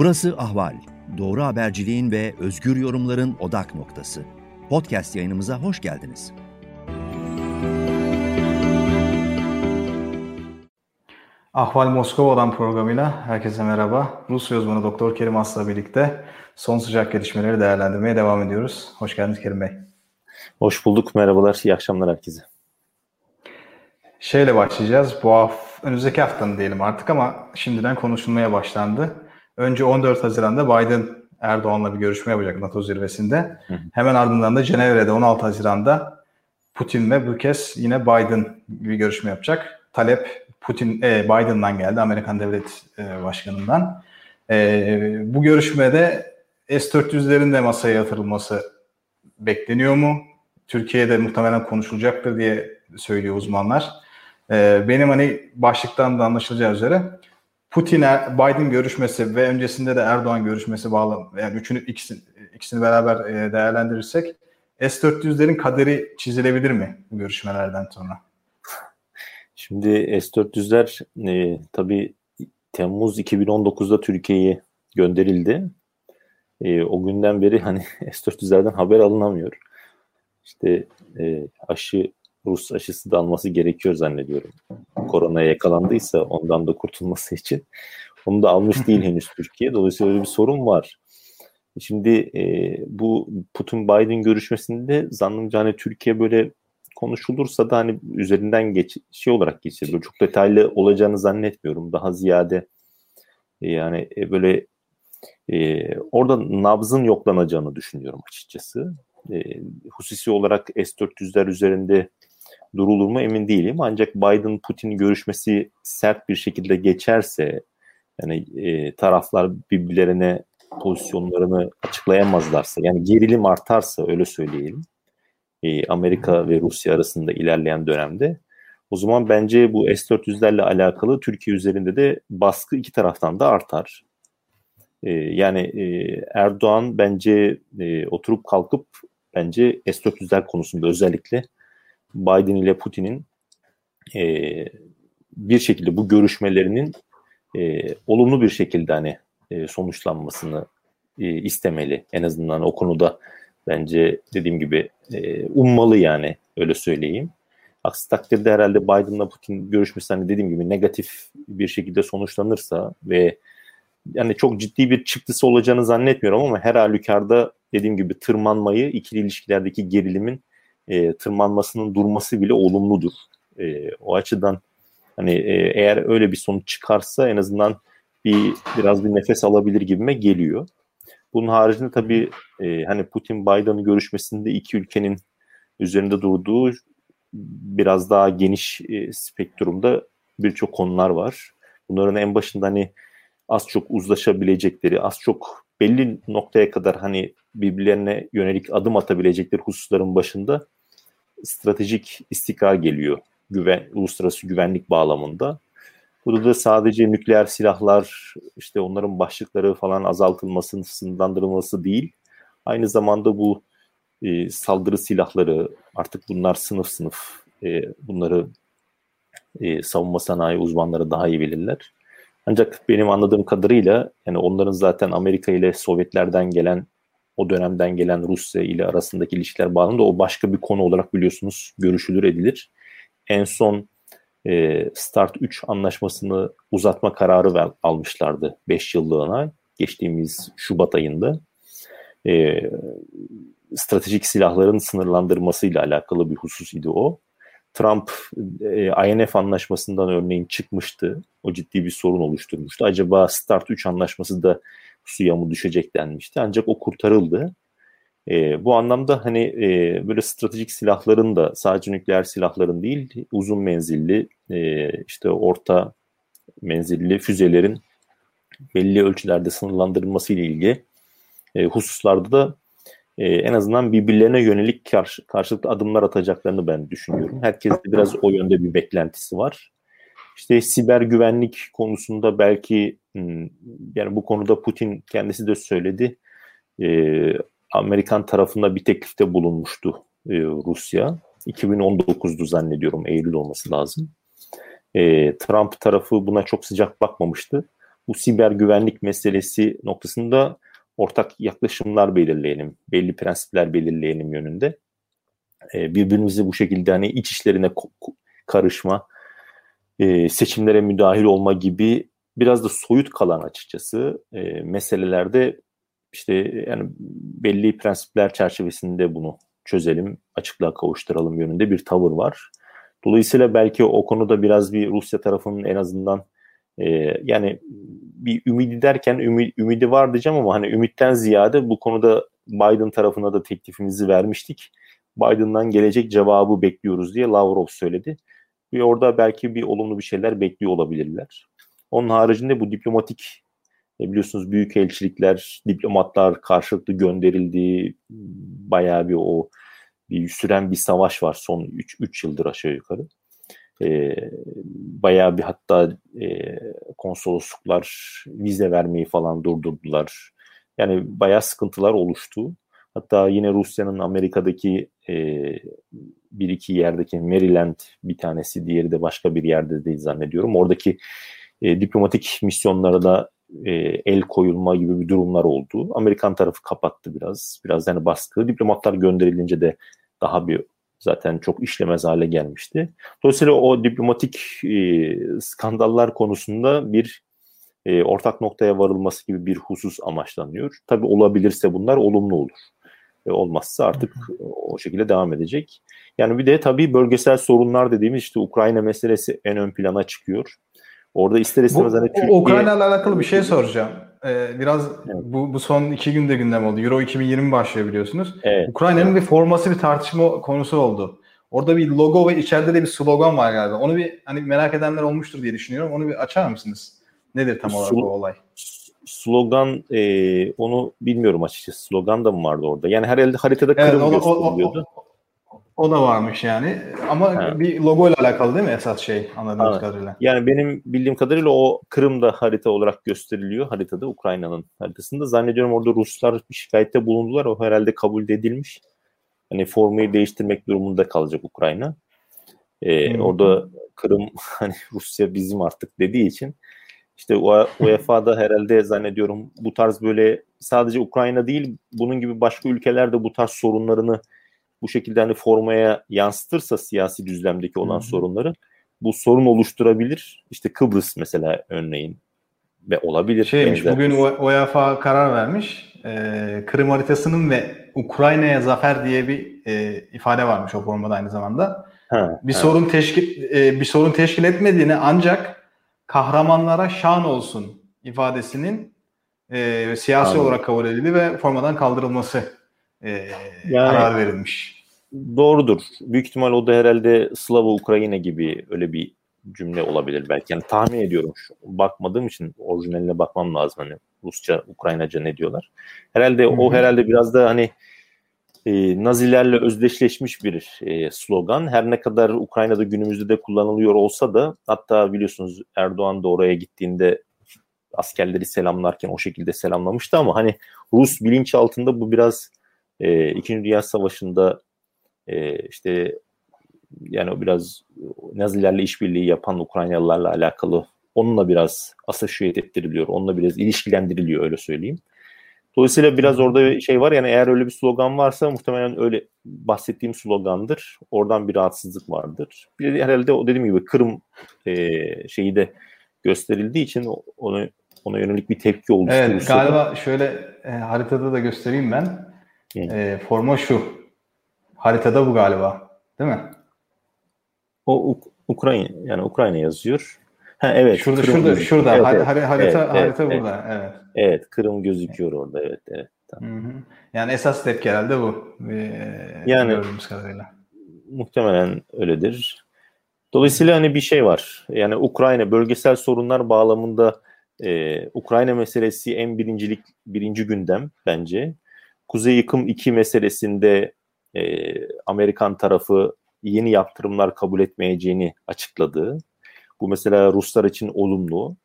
Burası Ahval. Doğru haberciliğin ve özgür yorumların odak noktası. Podcast yayınımıza hoş geldiniz. Ahval Moskova'dan programıyla herkese merhaba. Rusya uzmanı Doktor Kerim Asla birlikte son sıcak gelişmeleri değerlendirmeye devam ediyoruz. Hoş geldiniz Kerim Bey. Hoş bulduk. Merhabalar. İyi akşamlar herkese. Şeyle başlayacağız. Bu hafta, önümüzdeki haftanın diyelim artık ama şimdiden konuşulmaya başlandı. Önce 14 Haziran'da Biden Erdoğan'la bir görüşme yapacak NATO zirvesinde. Hı hı. Hemen ardından da Cenevre'de 16 Haziran'da Putin ve bu kez yine Biden bir görüşme yapacak. Talep Putin e, Biden'dan geldi, Amerikan Devlet e, Başkanı'ndan. E, bu görüşmede S-400'lerin de masaya yatırılması bekleniyor mu? Türkiye'de muhtemelen konuşulacaktır diye söylüyor uzmanlar. E, benim hani başlıktan da anlaşılacağı üzere Putin Biden görüşmesi ve öncesinde de Erdoğan görüşmesi bağlı yani üçünü ikisini, ikisini beraber e, değerlendirirsek S-400'lerin kaderi çizilebilir mi bu görüşmelerden sonra? Şimdi S-400'ler e, tabii Temmuz 2019'da Türkiye'ye gönderildi. E, o günden beri hani S-400'lerden haber alınamıyor. İşte e, aşı Rus aşısı da alması gerekiyor zannediyorum. Koronaya yakalandıysa ondan da kurtulması için. Onu da almış değil henüz Türkiye. Dolayısıyla öyle bir sorun var. Şimdi e, bu Putin-Biden görüşmesinde zannımca hani Türkiye böyle konuşulursa da hani üzerinden geç şey olarak geçirir. çok detaylı olacağını zannetmiyorum. Daha ziyade e, yani e, böyle e, orada nabzın yoklanacağını düşünüyorum açıkçası. E, hususi olarak S-400'ler üzerinde durulur mu emin değilim. Ancak Biden-Putin görüşmesi sert bir şekilde geçerse yani e, taraflar birbirlerine pozisyonlarını açıklayamazlarsa yani gerilim artarsa öyle söyleyelim e, Amerika ve Rusya arasında ilerleyen dönemde o zaman bence bu S-400'lerle alakalı Türkiye üzerinde de baskı iki taraftan da artar. E, yani e, Erdoğan bence e, oturup kalkıp bence S-400'ler konusunda özellikle Biden ile Putin'in e, bir şekilde bu görüşmelerinin e, olumlu bir şekilde hani e, sonuçlanmasını e, istemeli. En azından o konuda bence dediğim gibi e, ummalı yani öyle söyleyeyim. Aksi takdirde herhalde Biden'la Putin görüşmesi hani dediğim gibi negatif bir şekilde sonuçlanırsa ve yani çok ciddi bir çıktısı olacağını zannetmiyorum ama her halükarda dediğim gibi tırmanmayı ikili ilişkilerdeki gerilimin e, tırmanmasının durması bile olumludur. E, o açıdan hani e, eğer öyle bir sonuç çıkarsa en azından bir biraz bir nefes alabilir gibime geliyor. Bunun haricinde tabii e, hani Putin Biden görüşmesinde iki ülkenin üzerinde durduğu biraz daha geniş e, spektrumda birçok konular var. Bunların en başında hani az çok uzlaşabilecekleri, az çok belli noktaya kadar hani birbirlerine yönelik adım atabilecekleri hususların başında stratejik istikrar geliyor güven, uluslararası güvenlik bağlamında. Burada da sadece nükleer silahlar, işte onların başlıkları falan azaltılması, sınırlandırılması değil. Aynı zamanda bu e, saldırı silahları, artık bunlar sınıf sınıf, e, bunları e, savunma sanayi uzmanları daha iyi bilirler. Ancak benim anladığım kadarıyla yani onların zaten Amerika ile Sovyetlerden gelen o dönemden gelen Rusya ile arasındaki ilişkiler bağlamında o başka bir konu olarak biliyorsunuz görüşülür edilir. En son e, Start 3 anlaşmasını uzatma kararı ver, almışlardı 5 yıllığına geçtiğimiz Şubat ayında. E, stratejik silahların sınırlandırmasıyla alakalı bir husus idi o. Trump e, INF anlaşmasından örneğin çıkmıştı. O ciddi bir sorun oluşturmuştu. Acaba Start 3 anlaşması da suya mı düşecek denmişti. Ancak o kurtarıldı. E, bu anlamda hani e, böyle stratejik silahların da sadece nükleer silahların değil uzun menzilli e, işte orta menzilli füzelerin belli ölçülerde sınırlandırılması ile ilgili e, hususlarda da e, en azından birbirlerine yönelik karşı, karşılıklı adımlar atacaklarını ben düşünüyorum. Herkes de biraz o yönde bir beklentisi var. İşte siber güvenlik konusunda belki hmm, yani bu konuda Putin kendisi de söyledi. E, Amerikan tarafında bir teklifte bulunmuştu e, Rusya. 2019'du zannediyorum Eylül olması lazım. E, Trump tarafı buna çok sıcak bakmamıştı. bu siber güvenlik meselesi noktasında ortak yaklaşımlar belirleyelim, belli prensipler belirleyelim yönünde. E, birbirimizi bu şekilde hani iç işlerine karışma, e, seçimlere müdahil olma gibi biraz da soyut kalan açıkçası e, meselelerde işte yani belli prensipler çerçevesinde bunu çözelim, açıklığa kavuşturalım yönünde bir tavır var. Dolayısıyla belki o konuda biraz bir Rusya tarafının en azından e, yani bir ümidi derken ümidi, ümidi var diyeceğim ama hani ümitten ziyade bu konuda Biden tarafına da teklifimizi vermiştik. Biden'dan gelecek cevabı bekliyoruz diye Lavrov söyledi. Ve orada belki bir olumlu bir şeyler bekliyor olabilirler. Onun haricinde bu diplomatik e, biliyorsunuz büyük elçilikler, diplomatlar karşılıklı gönderildiği bayağı bir o bir süren bir savaş var son 3 yıldır aşağı yukarı. E, bayağı bir hatta e, konsolosluklar vize vermeyi falan durdurdular. Yani bayağı sıkıntılar oluştu. Hatta yine Rusya'nın Amerika'daki e, bir iki yerdeki Maryland bir tanesi, diğeri de başka bir yerde değil zannediyorum. Oradaki e, diplomatik misyonlara da e, el koyulma gibi bir durumlar oldu. Amerikan tarafı kapattı biraz. Biraz yani baskı. Diplomatlar gönderilince de daha bir zaten çok işlemez hale gelmişti. Dolayısıyla o diplomatik e, skandallar konusunda bir e, ortak noktaya varılması gibi bir husus amaçlanıyor. Tabi olabilirse bunlar olumlu olur. E, olmazsa artık o şekilde devam edecek. Yani bir de tabii bölgesel sorunlar dediğimiz işte Ukrayna meselesi en ön plana çıkıyor. Orada ister istemez bu, hani Türkiye... Ukrayna ile alakalı bir şey soracağım. Ee, biraz evet. bu, bu son iki günde gündem oldu. Euro 2020 başlıyor biliyorsunuz. Evet. Ukrayna'nın bir forması bir tartışma konusu oldu. Orada bir logo ve içeride de bir slogan var galiba. Onu bir hani merak edenler olmuştur diye düşünüyorum. Onu bir açar mısınız? Nedir tam olarak Slo- o olay? Slogan e, onu bilmiyorum açıkçası. Slogan da mı vardı orada? Yani herhalde haritada Kırım evet, gösteriliyordu. O, o, o da varmış yani. Ama ha. bir logo ile alakalı değil mi esas şey anladığımız ha. kadarıyla? Yani benim bildiğim kadarıyla o Kırım'da harita olarak gösteriliyor. Haritada Ukrayna'nın haritasında. Zannediyorum orada Ruslar bir şikayette bulundular. O herhalde kabul edilmiş. Hani formayı değiştirmek durumunda kalacak Ukrayna. Ee, hmm. Orada Kırım hani Rusya bizim artık dediği için işte UEFA'da herhalde zannediyorum bu tarz böyle sadece Ukrayna değil bunun gibi başka ülkelerde bu tarz sorunlarını bu şekilde hani formaya yansıtırsa siyasi düzlemdeki olan Hı-hı. sorunları bu sorun oluşturabilir. İşte Kıbrıs mesela örneğin ve olabilir. Şeymiş bugün UEFA karar vermiş. Ee, Kırım haritasının ve Ukrayna'ya zafer diye bir e, ifade varmış o formada aynı zamanda. Ha, bir ha. sorun teşkil e, bir sorun teşkil etmediğini ancak kahramanlara şan olsun ifadesinin e, siyasi Anladım. olarak kabul edildi ve formadan kaldırılması e, yani, karar verilmiş. Doğrudur. Büyük ihtimal o da herhalde Slava Ukrayna gibi öyle bir cümle olabilir belki. Yani tahmin ediyorum. Şu, bakmadığım için orijinaline bakmam lazım. Hani Rusça, Ukraynaca ne diyorlar. Herhalde Hı-hı. o herhalde biraz da hani e, Nazilerle özdeşleşmiş bir e, slogan. Her ne kadar Ukrayna'da günümüzde de kullanılıyor olsa da hatta biliyorsunuz Erdoğan da oraya gittiğinde askerleri selamlarken o şekilde selamlamıştı ama hani Rus bilinç altında bu biraz e, İkinci Dünya Savaşı'nda e, işte yani o biraz Nazilerle işbirliği yapan Ukraynalılarla alakalı onunla biraz asosiyet ettiriliyor. Onunla biraz ilişkilendiriliyor öyle söyleyeyim. Dolayısıyla biraz orada şey var yani eğer öyle bir slogan varsa muhtemelen öyle bahsettiğim slogandır. Oradan bir rahatsızlık vardır. Bir de herhalde o dediğim gibi Kırım e, şeyi de gösterildiği için onu ona yönelik bir tepki oldu. Evet galiba şöyle e, haritada da göstereyim ben. E, forma şu. Haritada bu galiba. Değil mi? O Uk- Ukrayna yani Ukrayna yazıyor. Ha evet. Şurada Kırım şurada gözüküyor. şurada evet, evet. harita evet, harita evet, burada. Evet. Evet, Kırım gözüküyor orada. Evet, evet. Tamam. Hı hı. Yani esas tepki herhalde bu. Ee, yani gördüğümüz kadarıyla. Muhtemelen öyledir. Dolayısıyla hani bir şey var. Yani Ukrayna bölgesel sorunlar bağlamında e, Ukrayna meselesi en birincilik birinci gündem bence. Kuzey Yıkım 2 meselesinde e, Amerikan tarafı yeni yaptırımlar kabul etmeyeceğini açıkladı. Bu mesela Ruslar için olumlu.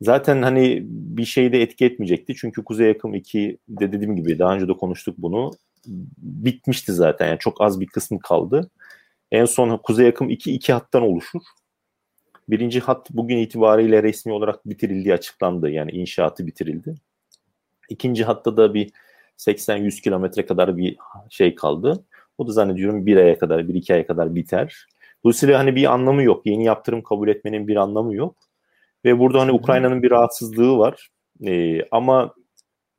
Zaten hani bir şeyde etki etmeyecekti. Çünkü Kuzey Yakım 2 de dediğim gibi daha önce de konuştuk bunu. Bitmişti zaten. Yani çok az bir kısmı kaldı. En son Kuzey Yakım 2 iki hattan oluşur. Birinci hat bugün itibariyle resmi olarak bitirildiği açıklandı. Yani inşaatı bitirildi. İkinci hatta da bir 80-100 kilometre kadar bir şey kaldı. O da zannediyorum bir aya kadar, bir iki aya kadar biter. Dolayısıyla hani bir anlamı yok. Yeni yaptırım kabul etmenin bir anlamı yok. Ve burada hani Ukrayna'nın bir rahatsızlığı var. Ee, ama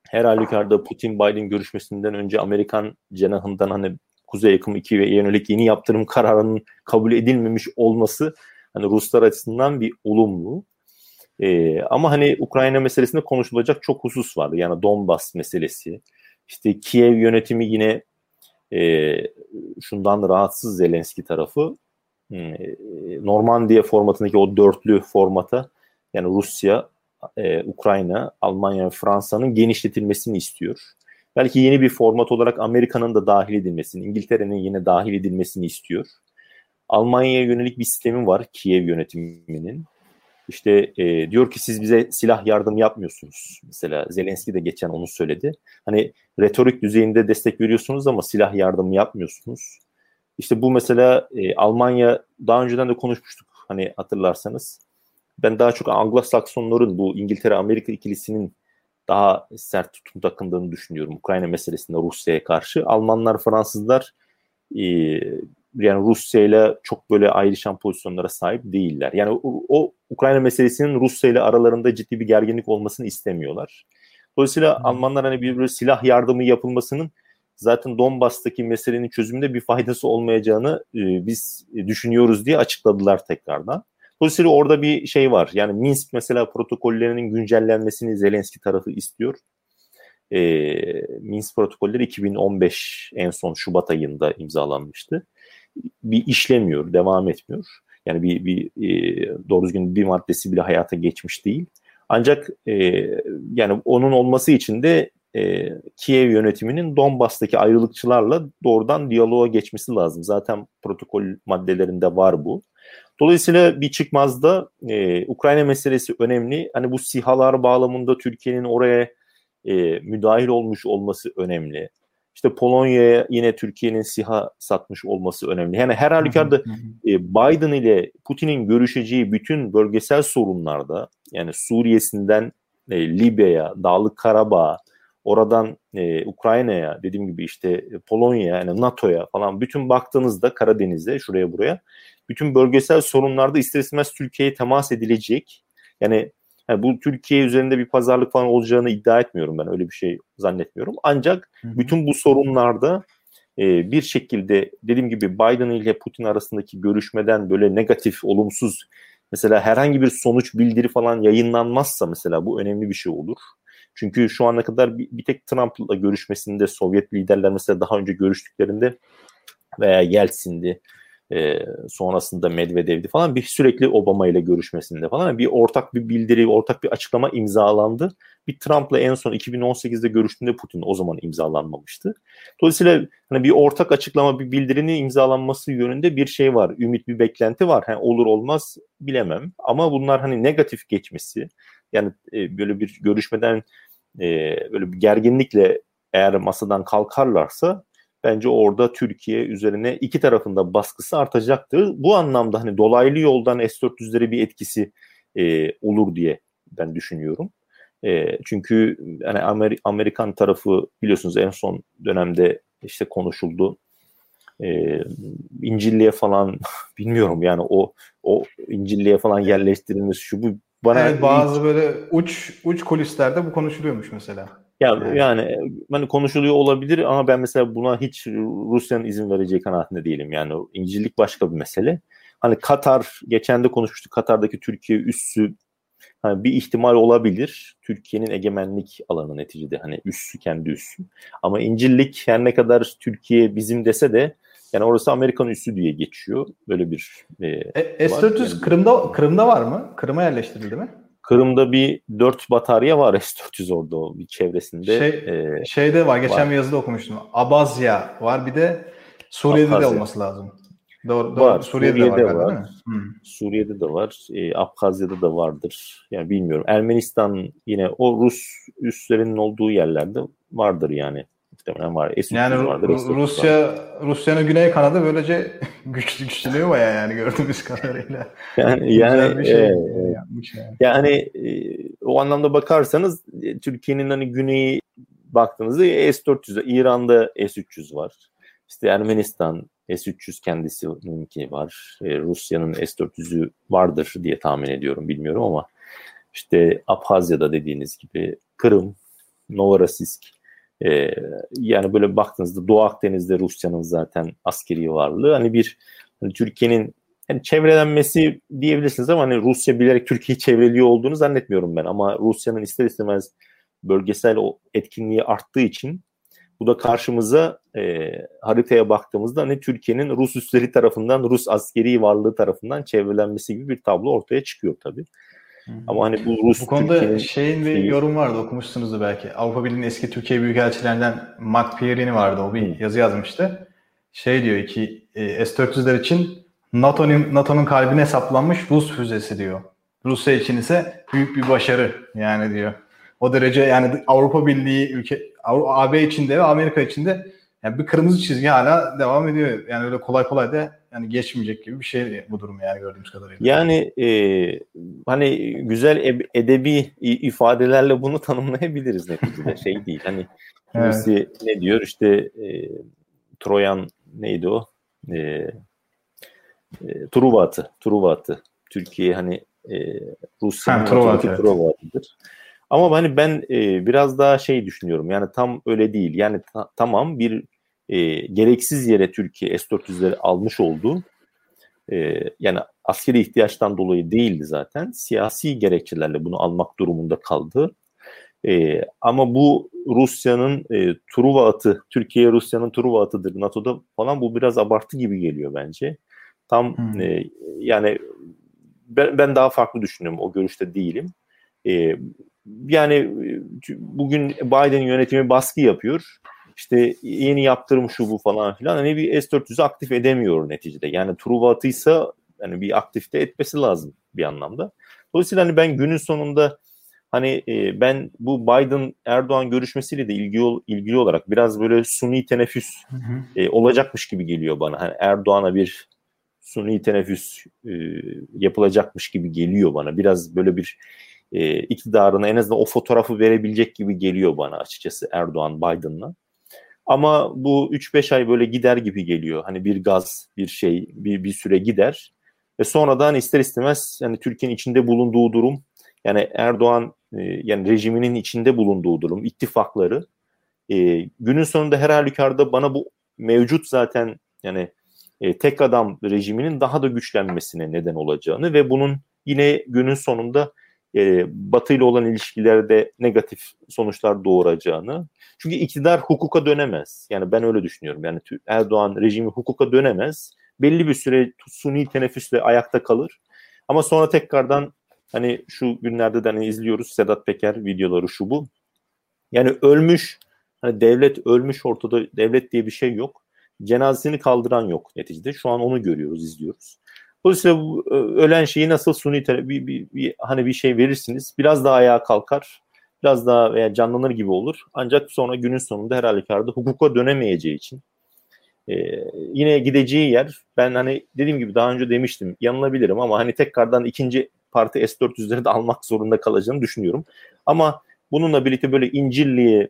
her halükarda Putin-Biden görüşmesinden önce Amerikan cenahından hani Kuzey Yakım 2'ye yönelik yeni yaptırım kararının kabul edilmemiş olması hani Ruslar açısından bir olumlu. Ee, ama hani Ukrayna meselesinde konuşulacak çok husus vardı. Yani Donbas meselesi. İşte Kiev yönetimi yine e, şundan rahatsız Zelenski tarafı. E, Normandiya formatındaki o dörtlü formata yani Rusya, e, Ukrayna, Almanya ve Fransa'nın genişletilmesini istiyor. Belki yeni bir format olarak Amerika'nın da dahil edilmesini, İngiltere'nin yine dahil edilmesini istiyor. Almanya'ya yönelik bir sistemi var Kiev yönetiminin. İşte e, diyor ki siz bize silah yardım yapmıyorsunuz. Mesela Zelenski de geçen onu söyledi. Hani retorik düzeyinde destek veriyorsunuz ama silah yardımı yapmıyorsunuz. İşte bu mesela e, Almanya daha önceden de konuşmuştuk hani hatırlarsanız. Ben daha çok Anglo-Saksonların bu İngiltere-Amerika ikilisinin daha sert tutum takındığını düşünüyorum Ukrayna meselesinde Rusya'ya karşı. Almanlar, Fransızlar e, yani Rusya ile çok böyle ayrışan pozisyonlara sahip değiller. Yani o, o Ukrayna meselesinin Rusya ile aralarında ciddi bir gerginlik olmasını istemiyorlar. Dolayısıyla hmm. Almanlar hani bir böyle silah yardımı yapılmasının zaten Donbas'taki meselenin çözümünde bir faydası olmayacağını e, biz düşünüyoruz diye açıkladılar tekrardan. Dolayısıyla orada bir şey var. Yani Minsk mesela protokollerinin güncellenmesini Zelenski tarafı istiyor. E, Minsk protokolleri 2015 en son Şubat ayında imzalanmıştı. Bir işlemiyor, devam etmiyor. Yani bir, bir e, doğru düzgün bir maddesi bile hayata geçmiş değil. Ancak e, yani onun olması için de e, Kiev yönetiminin Donbas'taki ayrılıkçılarla doğrudan diyaloğa geçmesi lazım. Zaten protokol maddelerinde var bu. Dolayısıyla bir çıkmazda e, Ukrayna meselesi önemli. Hani bu sihalar bağlamında Türkiye'nin oraya e, müdahil olmuş olması önemli. İşte Polonya'ya yine Türkiye'nin siha satmış olması önemli. Yani her halükarda e, Biden ile Putin'in görüşeceği bütün bölgesel sorunlarda yani Suriye'sinden e, Libya'ya, Dağlık Karabağ, oradan e, Ukrayna'ya, dediğim gibi işte Polonya'ya, yani NATO'ya falan bütün baktığınızda Karadeniz'e, şuraya buraya bütün bölgesel sorunlarda ister istemez Türkiye'ye temas edilecek. Yani, yani bu Türkiye üzerinde bir pazarlık falan olacağını iddia etmiyorum ben. Öyle bir şey zannetmiyorum. Ancak bütün bu sorunlarda e, bir şekilde dediğim gibi Biden ile Putin arasındaki görüşmeden böyle negatif, olumsuz mesela herhangi bir sonuç bildiri falan yayınlanmazsa mesela bu önemli bir şey olur. Çünkü şu ana kadar bir, bir tek Trump'la görüşmesinde Sovyet liderler mesela daha önce görüştüklerinde veya Yeltsin'di e, sonrasında Medvedev'di falan bir sürekli Obama ile görüşmesinde falan bir ortak bir bildiri, ortak bir açıklama imzalandı. Bir Trump'la en son 2018'de görüştüğünde Putin o zaman imzalanmamıştı. Dolayısıyla hani bir ortak açıklama, bir bildirinin imzalanması yönünde bir şey var. Ümit bir beklenti var. Yani olur olmaz bilemem. Ama bunlar hani negatif geçmesi yani e, böyle bir görüşmeden e, böyle bir gerginlikle eğer masadan kalkarlarsa bence orada Türkiye üzerine iki tarafında baskısı artacaktır. Bu anlamda hani dolaylı yoldan S-400'lere bir etkisi e, olur diye ben düşünüyorum. E, çünkü hani Amer- Amerikan tarafı biliyorsunuz en son dönemde işte konuşuldu. E, İncilliğe falan bilmiyorum yani o o İncilliğe falan yerleştirilmesi şu bu bana evet, bazı hiç... böyle uç uç kulislerde bu konuşuluyormuş mesela. Ya yani, yani hani konuşuluyor olabilir ama ben mesela buna hiç Rusya'nın izin vereceği kanaatinde değilim. Yani İncillik başka bir mesele. Hani Katar geçen de konuşmuştuk. Katar'daki Türkiye üssü hani bir ihtimal olabilir. Türkiye'nin egemenlik alanı neticede hani üssü kendi üssü. Ama İncillik her ne kadar Türkiye bizim dese de yani orası Amerikan üssü diye geçiyor. Böyle bir e, e, S-400 yani, Kırım'da Kırım'da var mı? Kırım'a yerleştirildi mi? Kırım'da bir 4 batarya var S-400 orada o bir çevresinde. Şey, e, şeyde var geçen var. bir yazıda okumuştum. Abazya var bir de Suriye'de Abhazya. de olması lazım. Doğru, doğru. Var. Suriye'de, Suriye'de var. var. Hmm. Suriye'de de var. E, Abhazya'da da vardır. Yani bilmiyorum. Ermenistan yine o Rus üslerinin olduğu yerlerde vardır yani. Muhtemelen var. S-300 yani vardır, S-400 Rusya var. Rusya'nın güney kanadı böylece güçlü güçleniyor baya yani gördüğümüz kadarıyla. Yani yani, bir şey e, yani. yani e, o anlamda bakarsanız e, Türkiye'nin hani güneyi baktığınızda S-400 İran'da S-300 var. İşte Ermenistan S-300 kendisininki var. E, Rusya'nın S-400'ü vardır diye tahmin ediyorum bilmiyorum ama işte Abhazya'da dediğiniz gibi Kırım, Novorossiysk e, yani böyle baktığınızda Doğu Akdeniz'de Rusya'nın zaten askeri varlığı hani bir hani Türkiye'nin yani çevrelenmesi diyebilirsiniz ama hani Rusya bilerek Türkiye'yi çevreliyor olduğunu zannetmiyorum ben ama Rusya'nın ister istemez bölgesel o etkinliği arttığı için bu da karşımıza e, haritaya baktığımızda hani Türkiye'nin Rus üsleri tarafından, Rus askeri varlığı tarafından çevrelenmesi gibi bir tablo ortaya çıkıyor tabii. Ama hani bu Rus Bu konuda şeyin bir yorum vardı okumuşsunuzdur belki. Avrupa Birliği'nin eski Türkiye Büyükelçilerinden Mark Pierini vardı. O bir yazı yazmıştı. Şey diyor ki e, S-400'ler için NATO'nun NATO'nun kalbine saplanmış Rus füzesi diyor. Rusya için ise büyük bir başarı yani diyor. O derece yani Avrupa Birliği ülke AB içinde ve Amerika içinde yani bir kırmızı çizgi hala devam ediyor. Yani öyle kolay kolay da yani geçmeyecek gibi bir şey bu durum yani gördüğümüz kadarıyla. Yani e, hani güzel edebi ifadelerle bunu tanımlayabiliriz neticede şey değil. Hani kimisi evet. ne diyor işte e, Troyan neydi o? E, e, Truva atı. Truva atı. Türkiye hani e, Rusya'nın Truva atıdır. Ama hani ben e, biraz daha şey düşünüyorum. Yani tam öyle değil. Yani ta, tamam bir e, gereksiz yere Türkiye S-400'leri almış oldu. E, yani askeri ihtiyaçtan dolayı değildi zaten. Siyasi gerekçelerle bunu almak durumunda kaldı. E, ama bu Rusya'nın e, Truva atı, Türkiye Rusya'nın Truva atıdır NATO'da falan bu biraz abartı gibi geliyor bence. Tam hmm. e, yani ben, ben daha farklı düşünüyorum. O görüşte değilim. E, yani bugün Biden yönetimi baskı yapıyor. İşte yeni yaptırım şu bu falan filan. Hani bir S-400'ü aktif edemiyor neticede. Yani Truva atıysa hani bir aktifte etmesi lazım bir anlamda. Dolayısıyla hani ben günün sonunda hani e, ben bu Biden Erdoğan görüşmesiyle de ilgili ilgili olarak biraz böyle suni teneffüs E, olacakmış gibi geliyor bana. Hani Erdoğan'a bir suni teneffüs e, yapılacakmış gibi geliyor bana. Biraz böyle bir e, iktidarına en azından o fotoğrafı verebilecek gibi geliyor bana açıkçası Erdoğan Biden'la. Ama bu 3-5 ay böyle gider gibi geliyor. Hani bir gaz, bir şey, bir, bir süre gider. Ve sonradan ister istemez yani Türkiye'nin içinde bulunduğu durum, yani Erdoğan e, yani rejiminin içinde bulunduğu durum, ittifakları e, günün sonunda her halükarda bana bu mevcut zaten yani e, tek adam rejiminin daha da güçlenmesine neden olacağını ve bunun yine günün sonunda e, Batı ile olan ilişkilerde negatif sonuçlar doğuracağını. Çünkü iktidar hukuka dönemez. Yani ben öyle düşünüyorum. Yani Erdoğan rejimi hukuka dönemez. Belli bir süre suni teneffüsle ayakta kalır. Ama sonra tekrardan hani şu günlerde de hani izliyoruz Sedat Peker videoları şu bu. Yani ölmüş hani devlet ölmüş ortada devlet diye bir şey yok. Cenazesini kaldıran yok neticede. Şu an onu görüyoruz, izliyoruz. Dolayısıyla bu e, ölen şeyi nasıl suni terapi bir, bir, bir, hani bir şey verirsiniz. Biraz daha ayağa kalkar. Biraz daha veya canlanır gibi olur. Ancak sonra günün sonunda her halükarda hukuka dönemeyeceği için e, yine gideceği yer ben hani dediğim gibi daha önce demiştim yanılabilirim ama hani tekrardan ikinci parti S-400'leri de almak zorunda kalacağını düşünüyorum. Ama bununla birlikte böyle İncirli'ye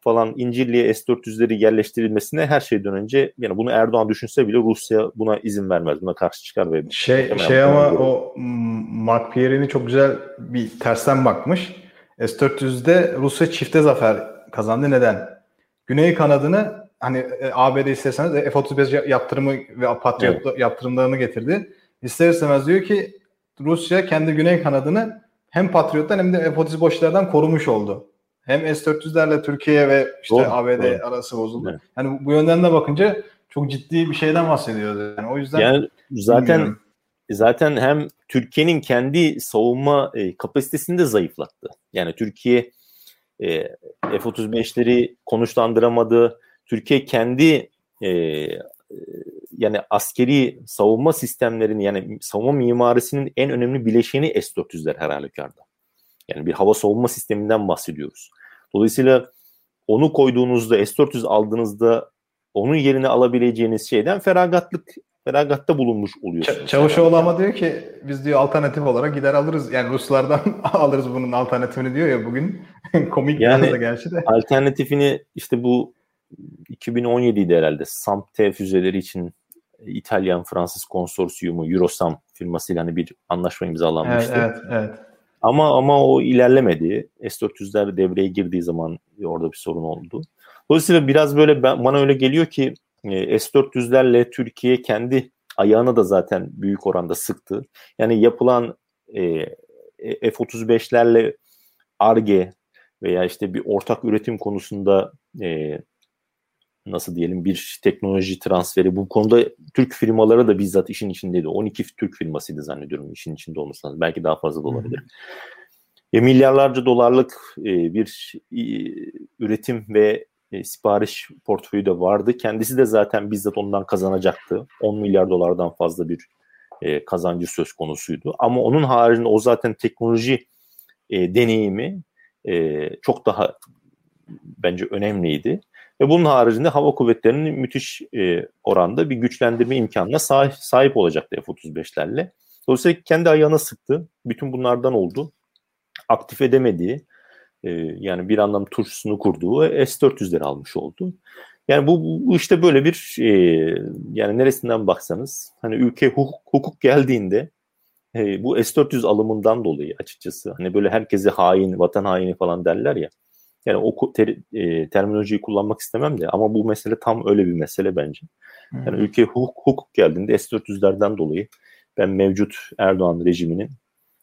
falan İncirli'ye S-400'leri yerleştirilmesine her şeyden önce yani bunu Erdoğan düşünse bile Rusya buna izin vermez. Buna karşı çıkar ve şey şey ama o Mark Pierre'ini çok güzel bir tersten bakmış. S-400'de Rusya çifte zafer kazandı. Neden? Güney kanadını hani e, ABD isterseniz F-35 yaptırımı ve Patriot evet. yaptırımlarını getirdi. İster istemez diyor ki Rusya kendi güney kanadını hem Patriot'tan hem de F-35'lerden korumuş oldu hem S-400'lerle Türkiye ve işte doğru, ABD doğru. arası bozuldu. Evet. Yani bu yönden de bakınca çok ciddi bir şeyden bahsediyoruz. Yani o yüzden yani zaten bilmiyorum. zaten hem Türkiye'nin kendi savunma e, kapasitesini de zayıflattı. Yani Türkiye e, F-35'leri konuşlandıramadı. Türkiye kendi e, yani askeri savunma sistemlerinin yani savunma mimarisinin en önemli bileşeni S-400'ler her halükarda. Yani bir hava savunma sisteminden bahsediyoruz. Dolayısıyla onu koyduğunuzda S400 aldığınızda onun yerine alabileceğiniz şeyden feragatlık feragatta bulunmuş oluyorsunuz. Ç- Çavuşoğlu ama diyor ki biz diyor alternatif olarak gider alırız. Yani Ruslardan alırız bunun alternatifini diyor ya bugün. Komik yani, biraz da gerçi de. Alternatifini işte bu 2017'de herhalde SAMP-T füzeleri için İtalyan-Fransız konsorsiyumu Eurosam firmasıyla hani bir anlaşma imzalanmıştı. Evet, evet, evet. Ama ama o ilerlemedi. S-400'ler devreye girdiği zaman orada bir sorun oldu. Dolayısıyla biraz böyle ben, bana öyle geliyor ki e, S-400'lerle Türkiye kendi ayağını da zaten büyük oranda sıktı. Yani yapılan e, F-35'lerle ARGE veya işte bir ortak üretim konusunda e, nasıl diyelim bir teknoloji transferi bu konuda Türk firmaları da bizzat işin içindeydi. 12 Türk firmasıydı zannediyorum işin içinde olması lazım. Belki daha fazla da olabilir. E, milyarlarca dolarlık e, bir e, üretim ve e, sipariş portföyü de vardı. Kendisi de zaten bizzat ondan kazanacaktı. 10 milyar dolardan fazla bir e, kazancı söz konusuydu. Ama onun haricinde o zaten teknoloji e, deneyimi e, çok daha bence önemliydi. Ve bunun haricinde hava kuvvetlerinin müthiş e, oranda bir güçlendirme imkanına sahip, sahip olacaktı F-35'lerle. Dolayısıyla kendi ayağına sıktı. Bütün bunlardan oldu. Aktif edemediği, e, yani bir anlam turşusunu kurduğu S-400'leri almış oldu. Yani bu, bu işte böyle bir e, yani neresinden baksanız hani ülke hukuk, hukuk geldiğinde e, bu S-400 alımından dolayı açıkçası hani böyle herkese hain, vatan haini falan derler ya. Yani o ter, e, terminolojiyi kullanmak istemem de ama bu mesele tam öyle bir mesele bence. Yani hmm. ülke hukuk, hukuk geldiğinde S-400'lerden dolayı ben mevcut Erdoğan rejiminin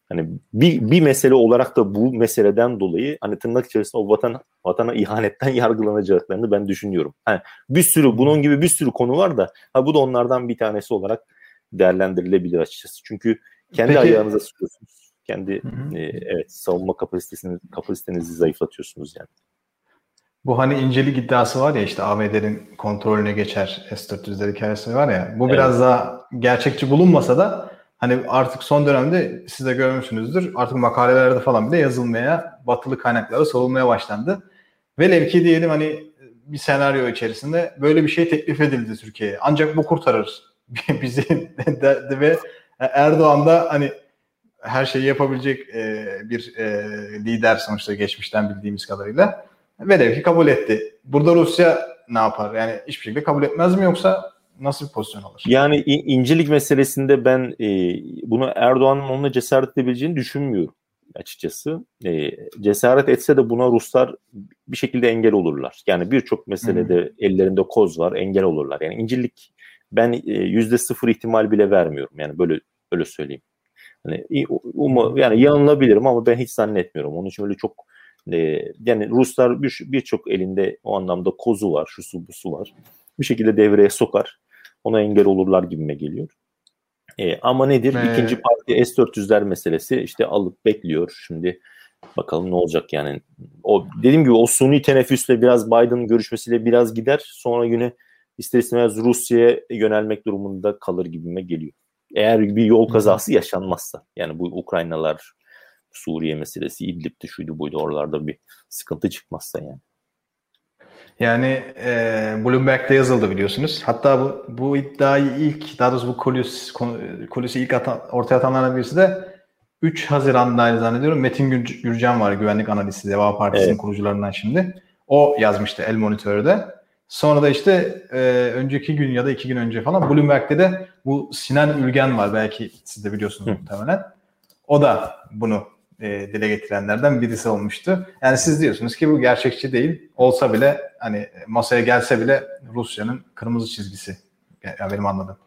hani bir, bir mesele olarak da bu meseleden dolayı hani tırnak içerisinde o vatan vatana ihanetten yargılanacaklarını ben düşünüyorum. Hani bir sürü bunun gibi bir sürü konu var da ha bu da onlardan bir tanesi olarak değerlendirilebilir açıkçası. Çünkü kendi Peki, ayağınıza sıkıyorsunuz kendi E, evet savunma kapasitesini kapasitenizi zayıflatıyorsunuz yani. Bu hani incelik iddiası var ya işte ABD'nin kontrolüne geçer S-400'ler hikayesi var ya. Bu evet. biraz daha gerçekçi bulunmasa da hani artık son dönemde siz de görmüşsünüzdür. Artık makalelerde falan bile yazılmaya, batılı kaynaklara sorulmaya başlandı. Velev ki diyelim hani bir senaryo içerisinde böyle bir şey teklif edildi Türkiye'ye. Ancak bu kurtarır bizi ve Erdoğan da hani her şeyi yapabilecek e, bir e, lider sonuçta geçmişten bildiğimiz kadarıyla. Velev ki kabul etti. Burada Rusya ne yapar? Yani hiçbir şekilde kabul etmez mi yoksa nasıl bir pozisyon alır? Yani incelik meselesinde ben e, bunu Erdoğan'ın onunla cesaret edebileceğini düşünmüyorum açıkçası. E, cesaret etse de buna Ruslar bir şekilde engel olurlar. Yani birçok meselede hmm. ellerinde koz var, engel olurlar. Yani incelik ben yüzde e, sıfır ihtimal bile vermiyorum. Yani böyle öyle söyleyeyim. Hani umu, yani yanılabilirim ama ben hiç zannetmiyorum. Onun için öyle çok e, yani Ruslar birçok bir elinde o anlamda kozu var, şu su bu su var. Bir şekilde devreye sokar. Ona engel olurlar gibime geliyor. E, ama nedir? Ee, İkinci parti S-400'ler meselesi işte alıp bekliyor. Şimdi bakalım ne olacak yani. O dediğim gibi o suni teneffüsle biraz Biden görüşmesiyle biraz gider. Sonra yine ister istemez Rusya'ya yönelmek durumunda kalır gibime geliyor. Eğer bir yol kazası yaşanmazsa yani bu Ukraynalar Suriye meselesi İdlib'de şuydu buydu oralarda bir sıkıntı çıkmazsa yani. Yani e, Bloomberg'de yazıldı biliyorsunuz. Hatta bu, bu iddiayı ilk, daha doğrusu bu kulüs, kulüsü ilk atan, ortaya atanlardan birisi de 3 Haziran'da zannediyorum Metin Gürcan var güvenlik analisti Deva Partisi'nin evet. kurucularından şimdi. O yazmıştı El Monitör'de. Sonra da işte e, önceki gün ya da iki gün önce falan Bloomberg'de de bu Sinan Ülgen var. Belki siz de biliyorsunuz Hı. muhtemelen. O da bunu e, dile getirenlerden birisi olmuştu. Yani siz diyorsunuz ki bu gerçekçi değil. Olsa bile hani masaya gelse bile Rusya'nın kırmızı çizgisi. Yani benim anladığım.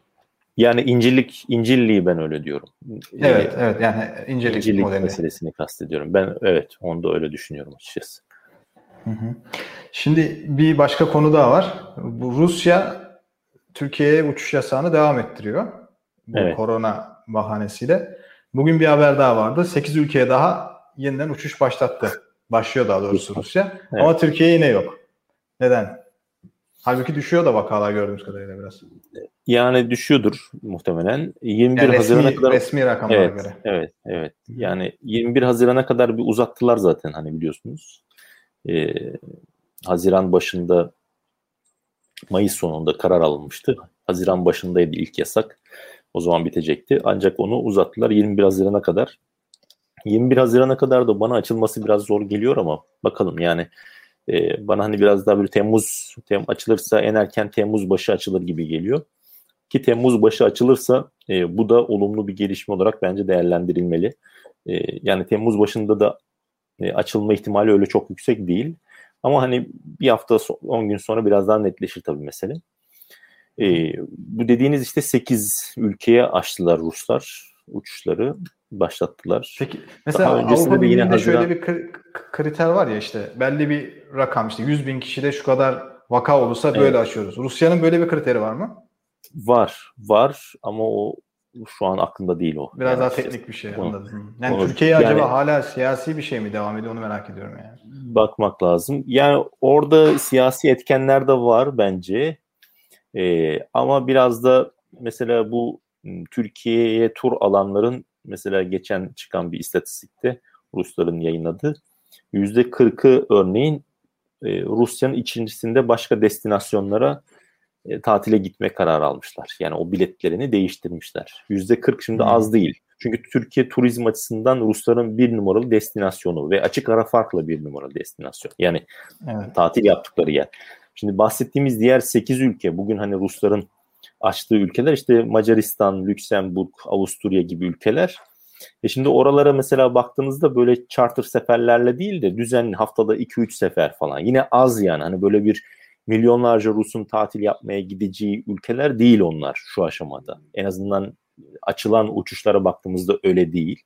Yani İncillik, İncilliği ben öyle diyorum. Evet, ee, evet yani İncillik modeli. meselesini kastediyorum. Ben evet, onu da öyle düşünüyorum açıkçası. Hı hı. Şimdi bir başka konu daha var. Bu Rusya Türkiye'ye uçuş yasağını devam ettiriyor. Bu evet. korona bahanesiyle. Bugün bir haber daha vardı. 8 ülkeye daha yeniden uçuş başlattı. Başlıyor daha doğrusu Rusya. Evet. Ama Türkiye yine yok. Neden? Halbuki düşüyor da vakalar gördüğümüz kadarıyla biraz. Yani düşüyordur muhtemelen. 21 yani Haziran'a resmi, kadar resmi rakamlara evet, göre. Evet, evet. Yani 21 Haziran'a kadar bir uzattılar zaten hani biliyorsunuz. Ee, Haziran başında Mayıs sonunda karar alınmıştı. Haziran başındaydı ilk yasak. O zaman bitecekti. Ancak onu uzattılar 21 Haziran'a kadar. 21 Haziran'a kadar da bana açılması biraz zor geliyor ama bakalım yani e, bana hani biraz daha böyle Temmuz tem, açılırsa en erken Temmuz başı açılır gibi geliyor. Ki Temmuz başı açılırsa e, bu da olumlu bir gelişme olarak bence değerlendirilmeli. E, yani Temmuz başında da e, açılma ihtimali öyle çok yüksek değil. Ama hani bir hafta 10 gün sonra biraz daha netleşir tabii mesele. E, bu dediğiniz işte 8 ülkeye açtılar Ruslar uçuşları başlattılar. Peki mesela Avrupa Birliği'nde Haziran... şöyle bir kriter var ya işte belli bir rakam işte 100 bin kişide şu kadar vaka olursa böyle evet. açıyoruz. Rusya'nın böyle bir kriteri var mı? Var, var ama o şu an aklımda değil o. Biraz yani daha teknik bir şey onu, anladım. Yani onu, Türkiye yani, acaba hala siyasi bir şey mi devam ediyor onu merak ediyorum yani. Bakmak lazım. Yani orada siyasi etkenler de var bence. Ee, ama biraz da mesela bu Türkiye'ye tur alanların mesela geçen çıkan bir istatistikte Rusların yayınladığı yüzde 40'ı örneğin e, Rusya'nın içerisinde başka destinasyonlara e, tatile gitme kararı almışlar. Yani o biletlerini değiştirmişler. Yüzde 40 şimdi hmm. az değil. Çünkü Türkiye turizm açısından Rusların bir numaralı destinasyonu ve açık ara farklı bir numaralı destinasyon. Yani evet. tatil yaptıkları yer. Şimdi bahsettiğimiz diğer 8 ülke bugün hani Rusların açtığı ülkeler işte Macaristan, Lüksemburg, Avusturya gibi ülkeler. E şimdi oralara mesela baktığınızda böyle charter seferlerle değil de düzenli haftada 2-3 sefer falan. Yine az yani hani böyle bir milyonlarca Rus'un tatil yapmaya gideceği ülkeler değil onlar şu aşamada. En azından açılan uçuşlara baktığımızda öyle değil.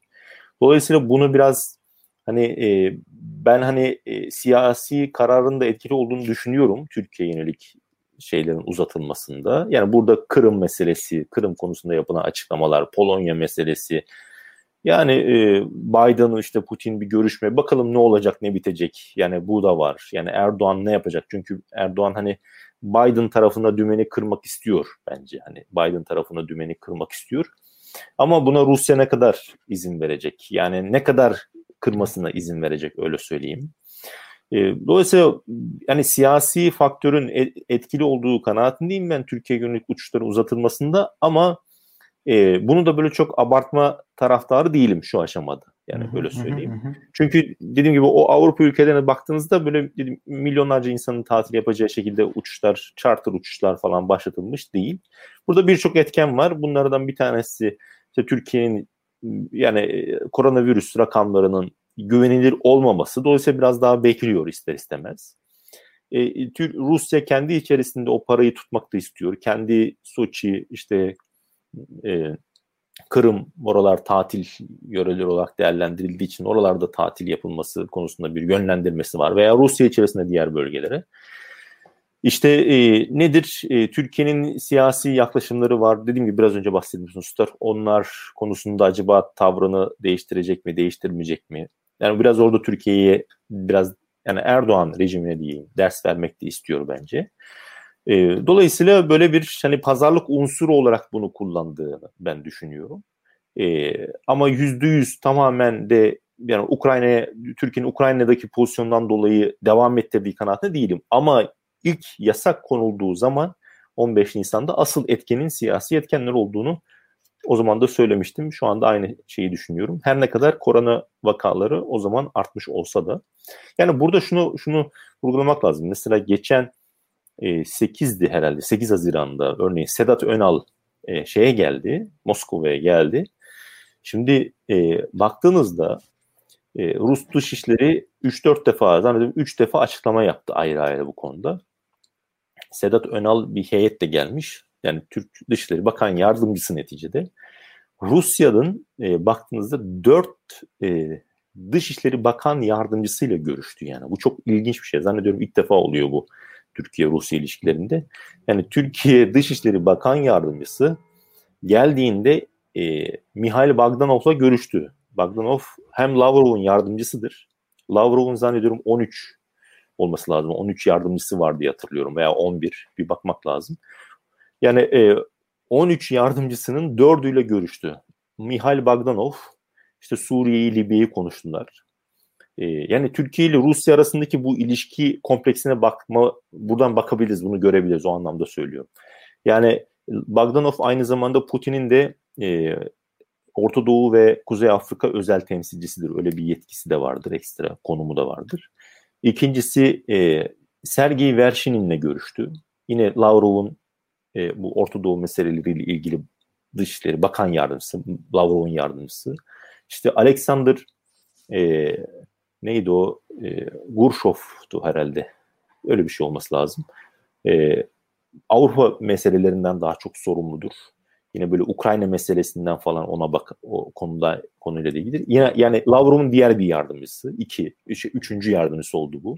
Dolayısıyla bunu biraz hani e, ben hani e, siyasi kararın da etkili olduğunu düşünüyorum Türkiye yönelik şeylerin uzatılmasında. Yani burada Kırım meselesi, Kırım konusunda yapılan açıklamalar, Polonya meselesi. Yani e, Biden'ın işte Putin bir görüşme bakalım ne olacak ne bitecek. Yani bu da var. Yani Erdoğan ne yapacak? Çünkü Erdoğan hani Biden tarafında dümeni kırmak istiyor bence. Hani Biden tarafında dümeni kırmak istiyor. Ama buna Rusya ne kadar izin verecek? Yani ne kadar kırmasına izin verecek öyle söyleyeyim. E, dolayısıyla yani siyasi faktörün e, etkili olduğu kanaatindeyim ben Türkiye yönelik uçuşların uzatılmasında ama e, bunu da böyle çok abartma taraftarı değilim şu aşamada. Yani böyle söyleyeyim. Çünkü dediğim gibi o Avrupa ülkelerine baktığınızda böyle dedim, milyonlarca insanın tatil yapacağı şekilde uçuşlar, charter uçuşlar falan başlatılmış değil. Burada birçok etken var. Bunlardan bir tanesi işte Türkiye'nin yani koronavirüs rakamlarının güvenilir olmaması. Dolayısıyla biraz daha bekliyor ister istemez. E, Rusya kendi içerisinde o parayı tutmak da istiyor. Kendi Soçi işte e, Kırım oralar tatil yöreleri olarak değerlendirildiği için oralarda tatil yapılması konusunda bir yönlendirmesi var veya Rusya içerisinde diğer bölgelere. İşte e, nedir? E, Türkiye'nin siyasi yaklaşımları var. Dediğim gibi biraz önce hususlar. Onlar konusunda acaba tavrını değiştirecek mi, değiştirmeyecek mi? Yani biraz orada Türkiye'ye biraz yani Erdoğan rejimine diyeyim ders vermek de istiyor bence. E, dolayısıyla böyle bir hani pazarlık unsuru olarak bunu kullandığını ben düşünüyorum. E, ama yüzde yüz tamamen de yani Ukrayna'ya Türkiye'nin Ukrayna'daki pozisyondan dolayı devam ettirdiği kanaatinde değilim. Ama ilk yasak konulduğu zaman 15 Nisan'da asıl etkenin siyasi etkenler olduğunu o zaman da söylemiştim. Şu anda aynı şeyi düşünüyorum. Her ne kadar korona vakaları o zaman artmış olsa da. Yani burada şunu şunu vurgulamak lazım. Mesela geçen e, 8'di herhalde 8 Haziran'da örneğin Sedat Önal e, şeye geldi. Moskova'ya geldi. Şimdi e, baktığınızda e, Rus Dışişleri 3-4 defa zannediyorum 3 defa açıklama yaptı ayrı ayrı bu konuda. Sedat Önal bir heyetle gelmiş. Yani Türk Dışişleri Bakan Yardımcısı neticede. Rusya'nın e, baktığınızda dört e, Dışişleri Bakan Yardımcısıyla görüştü yani. Bu çok ilginç bir şey. Zannediyorum ilk defa oluyor bu Türkiye-Rusya ilişkilerinde. Yani Türkiye Dışişleri Bakan Yardımcısı geldiğinde e, Mihail Bogdanov'la görüştü. Bogdanov hem Lavrov'un yardımcısıdır. Lavrov'un zannediyorum 13 olması lazım. 13 yardımcısı var diye hatırlıyorum veya 11 bir bakmak lazım. Yani e, 13 yardımcısının dördüyle görüştü. Mihail Bagdanov işte Suriye'yi, Libya'yı konuştular. E, yani Türkiye ile Rusya arasındaki bu ilişki kompleksine bakma buradan bakabiliriz bunu görebiliriz o anlamda söylüyorum. Yani Bogdanov aynı zamanda Putin'in de e, Orta Doğu ve Kuzey Afrika özel temsilcisidir. Öyle bir yetkisi de vardır, ekstra konumu da vardır. İkincisi e, Sergey Vershinin'le görüştü. Yine Lavrov'un e, bu Orta Doğu meseleleriyle ilgili Dışişleri Bakan Yardımcısı, Lavrov'un yardımcısı. İşte Alexander e, neydi o? E, Gurshov'tu herhalde. Öyle bir şey olması lazım. E, Avrupa meselelerinden daha çok sorumludur. Yine böyle Ukrayna meselesinden falan ona bak o konuda konuyla ilgili. Yine yani Lavrov'un diğer bir yardımcısı. iki, üç, üçüncü yardımcısı oldu bu.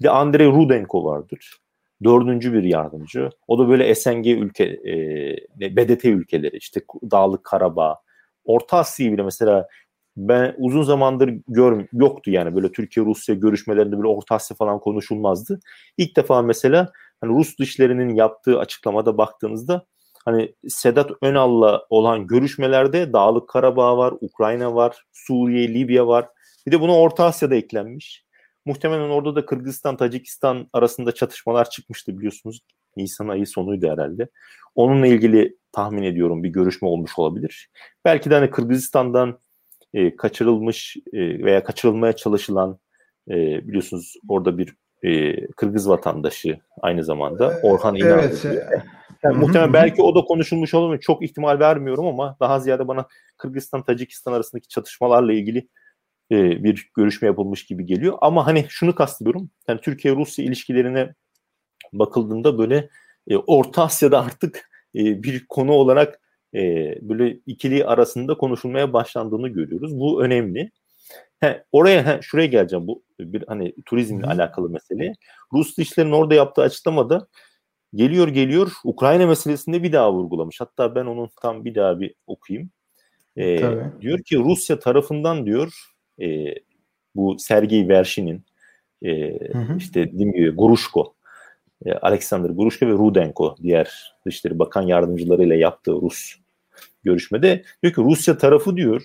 Bir de Andrei Rudenko vardır. Dördüncü bir yardımcı. O da böyle SNG ülke, e, BDT ülkeleri işte Dağlık Karabağ, Orta Asya'yı bile mesela ben uzun zamandır gör yoktu yani böyle Türkiye Rusya görüşmelerinde böyle Orta Asya falan konuşulmazdı. İlk defa mesela hani Rus dışlarının yaptığı açıklamada baktığınızda hani Sedat Önal'la olan görüşmelerde Dağlık Karabağ var, Ukrayna var, Suriye, Libya var. Bir de buna Orta Asya'da eklenmiş. Muhtemelen orada da Kırgızistan, Tacikistan arasında çatışmalar çıkmıştı biliyorsunuz. Nisan ayı sonuydu herhalde. Onunla ilgili tahmin ediyorum bir görüşme olmuş olabilir. Belki de hani Kırgızistan'dan e, kaçırılmış e, veya kaçırılmaya çalışılan e, biliyorsunuz orada bir e, Kırgız vatandaşı aynı zamanda Orhan İnan. Evet. Yani muhtemelen belki o da konuşulmuş olabilir. Çok ihtimal vermiyorum ama daha ziyade bana Kırgızistan Tacikistan arasındaki çatışmalarla ilgili e, bir görüşme yapılmış gibi geliyor. Ama hani şunu kastediyorum. Yani Türkiye Rusya ilişkilerine bakıldığında böyle e, Orta Asya'da artık e, bir konu olarak e, böyle ikili arasında konuşulmaya başlandığını görüyoruz. Bu önemli. He, oraya he, şuraya geleceğim bu bir hani turizmle Hı. alakalı mesele. Rus dışlarının orada yaptığı açıklamada geliyor geliyor Ukrayna meselesinde bir daha vurgulamış. Hatta ben onu tam bir daha bir okuyayım. Ee, diyor ki Rusya tarafından diyor e, bu Sergey Vershin'in e, işte dediğim gibi Grushko e, Alexander Grushko ve Rudenko diğer Dışişleri Bakan yardımcılarıyla yaptığı Rus görüşmede diyor ki Rusya tarafı diyor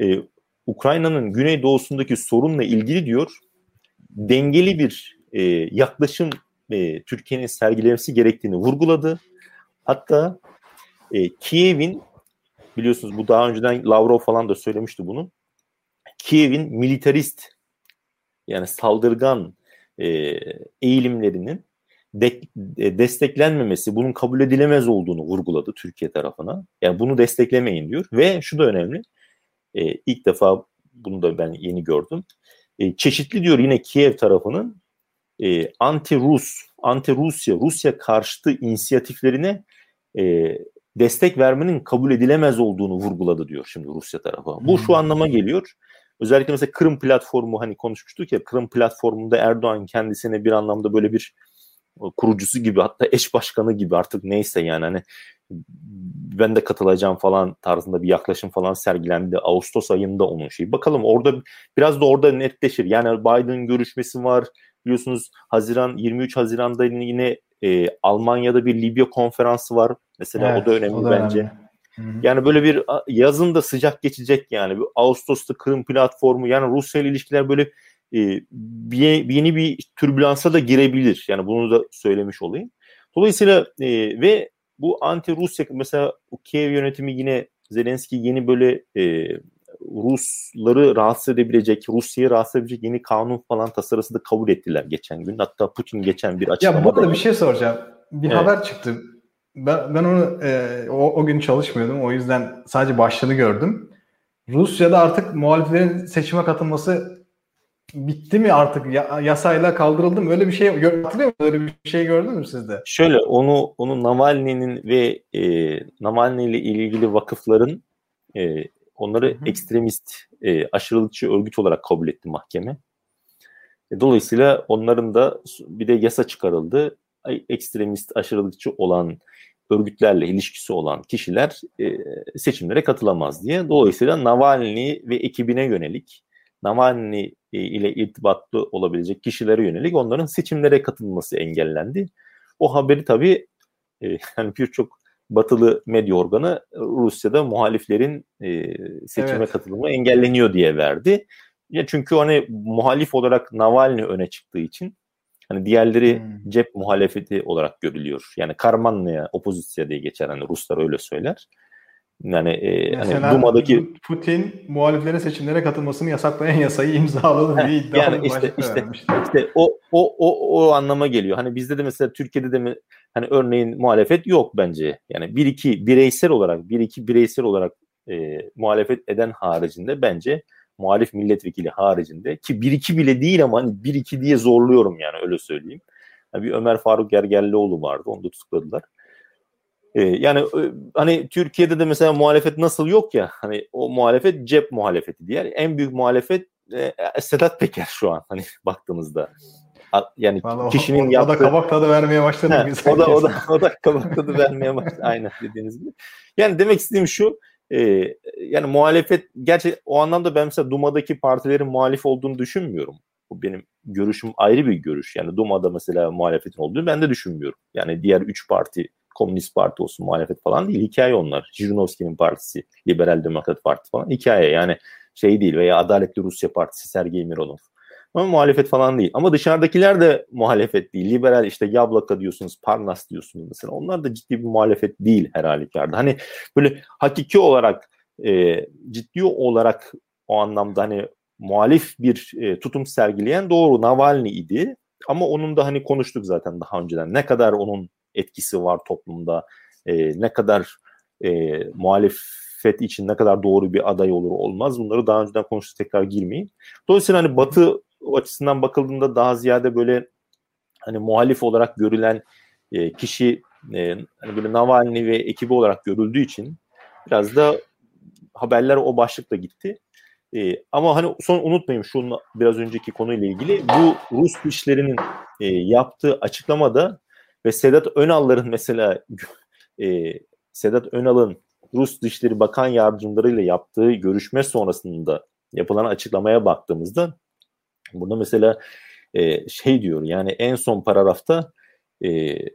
e, Ukrayna'nın güneydoğusundaki sorunla ilgili diyor dengeli bir e, yaklaşım e, Türkiye'nin sergilemesi gerektiğini vurguladı. Hatta e, Kiev'in biliyorsunuz bu daha önceden Lavrov falan da söylemişti bunu. Kiev'in militarist yani saldırgan e, eğilimlerinin de, e, desteklenmemesi, bunun kabul edilemez olduğunu vurguladı Türkiye tarafına. Yani bunu desteklemeyin diyor ve şu da önemli. E, ilk defa bunu da ben yeni gördüm. E, çeşitli diyor yine Kiev tarafının e, anti-Rus, anti-Rusya, Rusya karşıtı inisiyatiflerine e, destek vermenin kabul edilemez olduğunu vurguladı diyor şimdi Rusya tarafı. Bu şu hmm. anlama geliyor. Özellikle mesela Kırım platformu hani konuşmuştuk ya Kırım platformunda Erdoğan kendisine bir anlamda böyle bir kurucusu gibi hatta eş başkanı gibi artık neyse yani hani ben de katılacağım falan tarzında bir yaklaşım falan sergilendi. Ağustos ayında onun şeyi. Bakalım orada biraz da orada netleşir. Yani Biden görüşmesi var. Biliyorsunuz Haziran 23 Haziran'da yine e, Almanya'da bir Libya konferansı var. Mesela evet, o da önemli o da bence. Önemli. Yani böyle bir yazın da sıcak geçecek yani. Ağustos'ta Kırım platformu yani Rusya ile ilişkiler böyle e, bir, yeni bir türbülansa da girebilir. Yani bunu da söylemiş olayım. Dolayısıyla e, ve bu anti-Rusya mesela Kiev yönetimi yine Zelenski yeni böyle e, Rusları rahatsız edebilecek, Rusya'yı rahatsız edebilecek yeni kanun falan tasarısı da kabul ettiler geçen gün. Hatta Putin geçen bir açıklamada... Ya burada bir şey soracağım. Bir evet. haber çıktı. Ben, ben onu e, o, o gün çalışmıyordum. O yüzden sadece başlığını gördüm. Rusya'da artık muhaliflerin seçime katılması bitti mi artık ya, yasayla kaldırıldı mı? Öyle bir şey hatırlıyor musunuz? Öyle bir şey gördün mü siz de? Şöyle onu onu Navalny'nin ve e, Navalny ile ilgili vakıfların e, onları Hı-hı. ekstremist e, aşırılıkçı örgüt olarak kabul etti mahkeme. E, dolayısıyla onların da bir de yasa çıkarıldı. Ekstremist aşırılıkçı olan örgütlerle ilişkisi olan kişiler e, seçimlere katılamaz diye. Dolayısıyla Navalny ve ekibine yönelik Navalny e, ile irtibatlı olabilecek kişilere yönelik onların seçimlere katılması engellendi. O haberi tabii e, yani birçok batılı medya organı Rusya'da muhaliflerin e, seçime evet. katılımı engelleniyor diye verdi. Ya çünkü hani muhalif olarak Navalny öne çıktığı için hani diğerleri hmm. cep muhalefeti olarak görülüyor. Yani Karmanlı'ya opozisya diye geçer hani Ruslar öyle söyler. Yani e, hani Duma'daki Putin muhaliflerin seçimlere katılmasını yasaklayan yasayı imzaladı diye iddia yani işte işte, işte o, o o o anlama geliyor. Hani bizde de mesela Türkiye'de de mi hani örneğin muhalefet yok bence. Yani bir iki bireysel olarak bir iki bireysel olarak e, muhalefet eden haricinde bence muhalif milletvekili haricinde ki bir iki bile değil ama hani bir iki diye zorluyorum yani öyle söyleyeyim. Yani bir Ömer Faruk Gergerlioğlu vardı onu da tutukladılar. Ee, yani hani Türkiye'de de mesela muhalefet nasıl yok ya hani o muhalefet cep muhalefeti diğer en büyük muhalefet e, Sedat Peker şu an hani baktığımızda yani Vallahi kişinin o, o, yaptığı... O da kabak tadı vermeye başladı. He, o da o da o da kabak tadı vermeye başladı. Aynen dediğiniz gibi. Yani demek istediğim şu e, yani muhalefet gerçi o anlamda ben mesela Duma'daki partilerin muhalif olduğunu düşünmüyorum. Bu benim görüşüm ayrı bir görüş. Yani Duma'da mesela muhalefetin olduğunu ben de düşünmüyorum. Yani diğer üç parti Komünist Parti olsun muhalefet falan değil. Hikaye onlar. Jirinovski'nin partisi, Liberal Demokrat Parti falan hikaye. Yani şey değil veya Adaletli Rusya Partisi Sergey Mironov. Ama muhalefet falan değil. Ama dışarıdakiler de muhalefet değil. Liberal işte Yablaka diyorsunuz, Parnas diyorsunuz mesela. Onlar da ciddi bir muhalefet değil her halükarda. Hani böyle hakiki olarak e, ciddi olarak o anlamda hani muhalif bir e, tutum sergileyen doğru Navalny idi. Ama onun da hani konuştuk zaten daha önceden. Ne kadar onun etkisi var toplumda, e, ne kadar e, muhalefet için ne kadar doğru bir aday olur olmaz bunları daha önceden konuştuk tekrar girmeyin. Dolayısıyla hani Batı açısından bakıldığında daha ziyade böyle hani muhalif olarak görülen e, kişi e, hani böyle Navalny ve ekibi olarak görüldüğü için biraz da haberler o başlıkla gitti. E, ama hani son unutmayayım şu biraz önceki konuyla ilgili bu Rus işlerinin e, yaptığı açıklamada ve Sedat Önal'ların mesela e, Sedat Önal'ın Rus Dışişleri Bakan Yardımcılarıyla yaptığı görüşme sonrasında yapılan açıklamaya baktığımızda burada mesela e, şey diyor yani en son paragrafta e, e,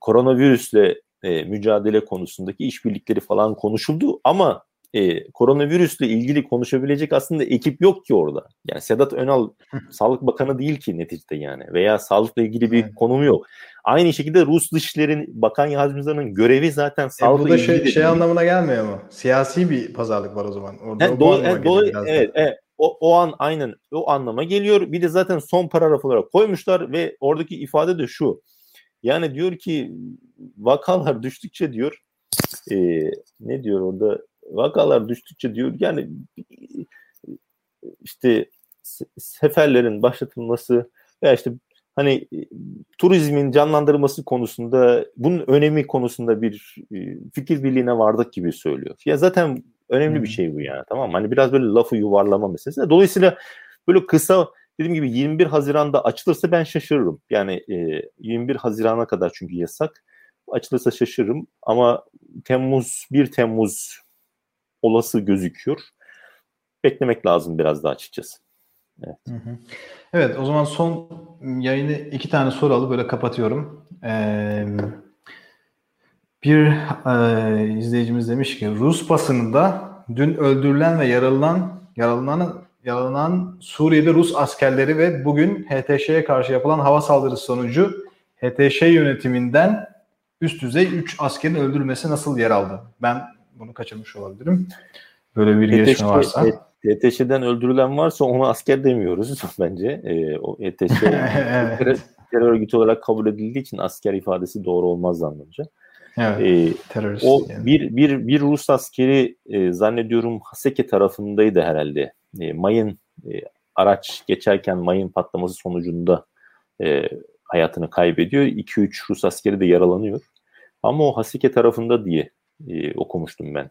koronavirüsle e, mücadele konusundaki işbirlikleri falan konuşuldu ama e, koronavirüsle ilgili konuşabilecek aslında ekip yok ki orada. Yani Sedat Önal Sağlık Bakanı değil ki neticede yani veya sağlıkla ilgili bir evet. konumu yok. Aynı şekilde Rus Dışişlerin Bakan Yardımcılarının görevi zaten sağlıkla e, bu da şey, şey anlamına gelmiyor mu? Siyasi bir pazarlık var o zaman. Orada yani, do- yani, do- evet, evet. O, o an aynen o anlama geliyor. Bir de zaten son paragraf olarak koymuşlar ve oradaki ifade de şu. Yani diyor ki vakalar düştükçe diyor e, ne diyor orada vakalar düştükçe diyor yani işte seferlerin başlatılması veya işte hani turizmin canlandırılması konusunda bunun önemi konusunda bir e, fikir birliğine vardık gibi söylüyor. Ya zaten önemli hmm. bir şey bu yani tamam mı? Hani biraz böyle lafı yuvarlama meselesi. Dolayısıyla böyle kısa dediğim gibi 21 Haziran'da açılırsa ben şaşırırım. Yani e, 21 Haziran'a kadar çünkü yasak. Açılırsa şaşırırım ama Temmuz 1 Temmuz olası gözüküyor. Beklemek lazım biraz daha açıkçası. Evet. Hı hı. Evet o zaman son yayını iki tane soru alıp böyle kapatıyorum. Ee, bir e, izleyicimiz demiş ki Rus basınında dün öldürülen ve yaralanan yaralanan yaralanan Suriye'de Rus askerleri ve bugün HTŞ'ye karşı yapılan hava saldırısı sonucu HTŞ yönetiminden üst düzey 3 askerin öldürülmesi nasıl yer aldı? Ben bunu kaçırmış olabilirim. Böyle bir gelişme varsa. ETŞ'den öldürülen varsa ona asker demiyoruz bence. E, o ETŞ evet. terör örgütü olarak kabul edildiği için asker ifadesi doğru olmaz anlamca. Evet, e, terörist o yani. bir, bir, bir Rus askeri e, zannediyorum Haseke tarafındaydı herhalde. E, mayın e, araç geçerken mayın patlaması sonucunda e, hayatını kaybediyor. 2-3 Rus askeri de yaralanıyor. Ama o Haseke tarafında diye e, okumuştum ben.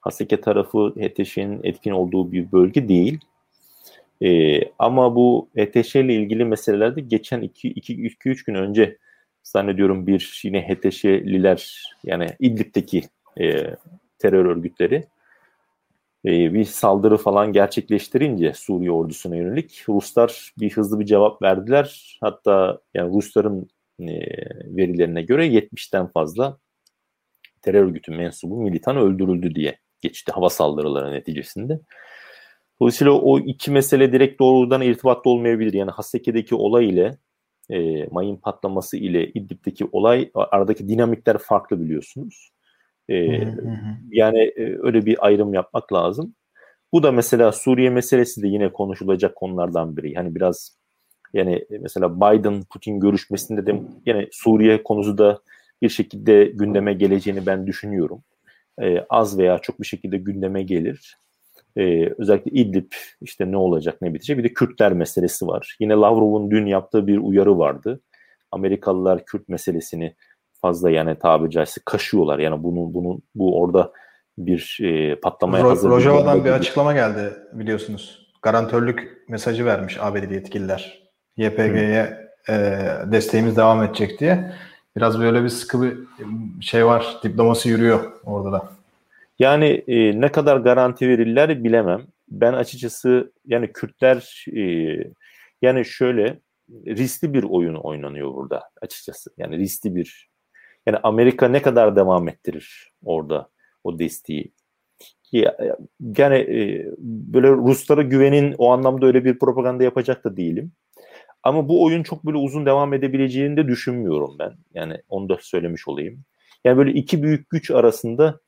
Haseke tarafı HTŞ'nin etkin olduğu bir bölge değil. E, ama bu HTŞ ile ilgili meselelerde geçen 2-3 gün önce zannediyorum bir yine HTŞ'liler yani İdlib'deki e, terör örgütleri e, bir saldırı falan gerçekleştirince Suriye ordusuna yönelik Ruslar bir hızlı bir cevap verdiler. Hatta yani Rusların e, verilerine göre 70'ten fazla terör örgütü mensubu militan öldürüldü diye geçti hava saldırıları neticesinde. Dolayısıyla o iki mesele direkt doğrudan irtibatlı olmayabilir. Yani Haseke'deki olay ile e, mayın patlaması ile İdlib'deki olay aradaki dinamikler farklı biliyorsunuz. E, hı hı. Yani e, öyle bir ayrım yapmak lazım. Bu da mesela Suriye meselesi de yine konuşulacak konulardan biri. Hani biraz yani mesela Biden Putin görüşmesinde de yine Suriye konusu da bir şekilde gündeme geleceğini ben düşünüyorum. Ee, az veya çok bir şekilde gündeme gelir. Ee, özellikle İdlib işte ne olacak ne bitecek. Bir de Kürtler meselesi var. Yine Lavrov'un dün yaptığı bir uyarı vardı. Amerikalılar Kürt meselesini fazla yani tabiri caizse kaşıyorlar. Yani bunun bunun bu orada bir e, patlamaya Ro- hazır. Rojava'dan bir, bir açıklama geldi biliyorsunuz. Garantörlük mesajı vermiş ABD'li yetkililer. YPG'ye e, desteğimiz devam edecek diye. Biraz böyle bir sıkı bir şey var. Diploması yürüyor orada da. Yani e, ne kadar garanti verirler bilemem. Ben açıkçası yani Kürtler e, yani şöyle riskli bir oyun oynanıyor burada açıkçası. Yani riskli bir yani Amerika ne kadar devam ettirir orada o desteği. Yani e, böyle Ruslara güvenin o anlamda öyle bir propaganda yapacak da değilim. Ama bu oyun çok böyle uzun devam edebileceğini de düşünmüyorum ben. Yani onu da söylemiş olayım. Yani böyle iki büyük güç arasında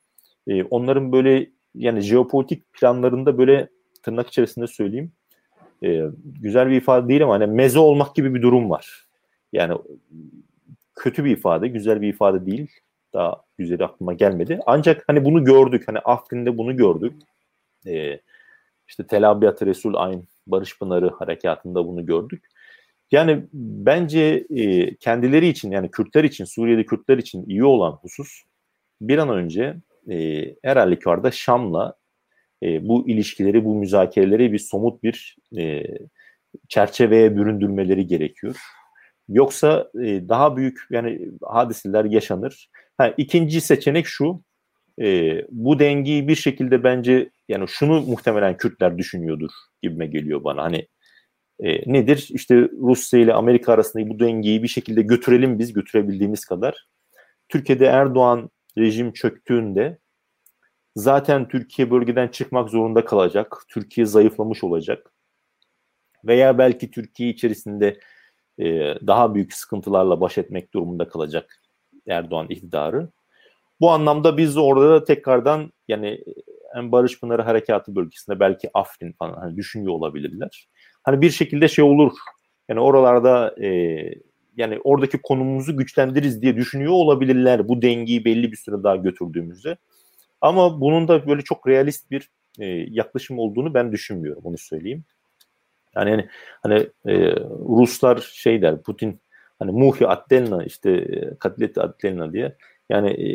e, onların böyle yani jeopolitik planlarında böyle tırnak içerisinde söyleyeyim e, güzel bir ifade değil ama hani meze olmak gibi bir durum var. Yani kötü bir ifade, güzel bir ifade değil. Daha güzeli aklıma gelmedi. Ancak hani bunu gördük. Hani Afrin'de bunu gördük. Ee, işte Tel Abyad Resul Ayn Barış Pınarı harekatında bunu gördük. Yani bence e, kendileri için yani Kürtler için, Suriye'de Kürtler için iyi olan husus bir an önce e, her halükarda Şam'la e, bu ilişkileri, bu müzakereleri bir somut bir e, çerçeveye büründürmeleri gerekiyor. Yoksa e, daha büyük yani hadiseler yaşanır. Ha, ikinci seçenek şu. E, bu dengeyi bir şekilde bence yani şunu muhtemelen Kürtler düşünüyordur gibime geliyor bana. Hani e, nedir? İşte Rusya ile Amerika arasındaki bu dengeyi bir şekilde götürelim biz götürebildiğimiz kadar. Türkiye'de Erdoğan rejim çöktüğünde zaten Türkiye bölgeden çıkmak zorunda kalacak. Türkiye zayıflamış olacak. Veya belki Türkiye içerisinde e, daha büyük sıkıntılarla baş etmek durumunda kalacak Erdoğan iktidarı. Bu anlamda biz orada da tekrardan yani en Barış Pınarı Harekatı bölgesinde belki Afrin falan hani düşünüyor olabilirler. Hani bir şekilde şey olur. Yani oralarda e, yani oradaki konumumuzu güçlendiririz diye düşünüyor olabilirler bu dengeyi belli bir süre daha götürdüğümüzde. Ama bunun da böyle çok realist bir e, yaklaşım olduğunu ben düşünmüyorum onu söyleyeyim. Yani hani, hani e, Ruslar şey der Putin hani muhi atdelna işte e, katlet atdelna diye yani e,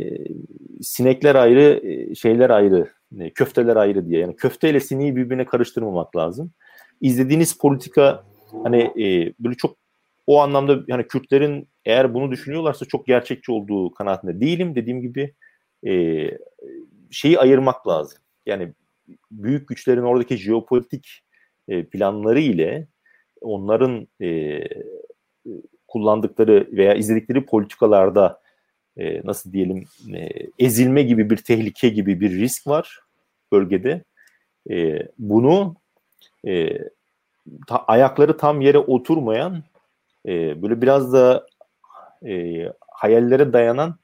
sinekler ayrı e, şeyler ayrı e, köfteler ayrı diye yani köfteyle sineği birbirine karıştırmamak lazım. İzlediğiniz politika hani e, böyle çok o anlamda yani Kürtlerin eğer bunu düşünüyorlarsa çok gerçekçi olduğu kanaatinde değilim. Dediğim gibi e, şeyi ayırmak lazım. Yani büyük güçlerin oradaki jeopolitik e, planları ile onların e, kullandıkları veya izledikleri politikalarda e, nasıl diyelim e, ezilme gibi bir tehlike gibi bir risk var bölgede. E, bunu e, ta, ayakları tam yere oturmayan e, böyle biraz da e, hayallere dayanan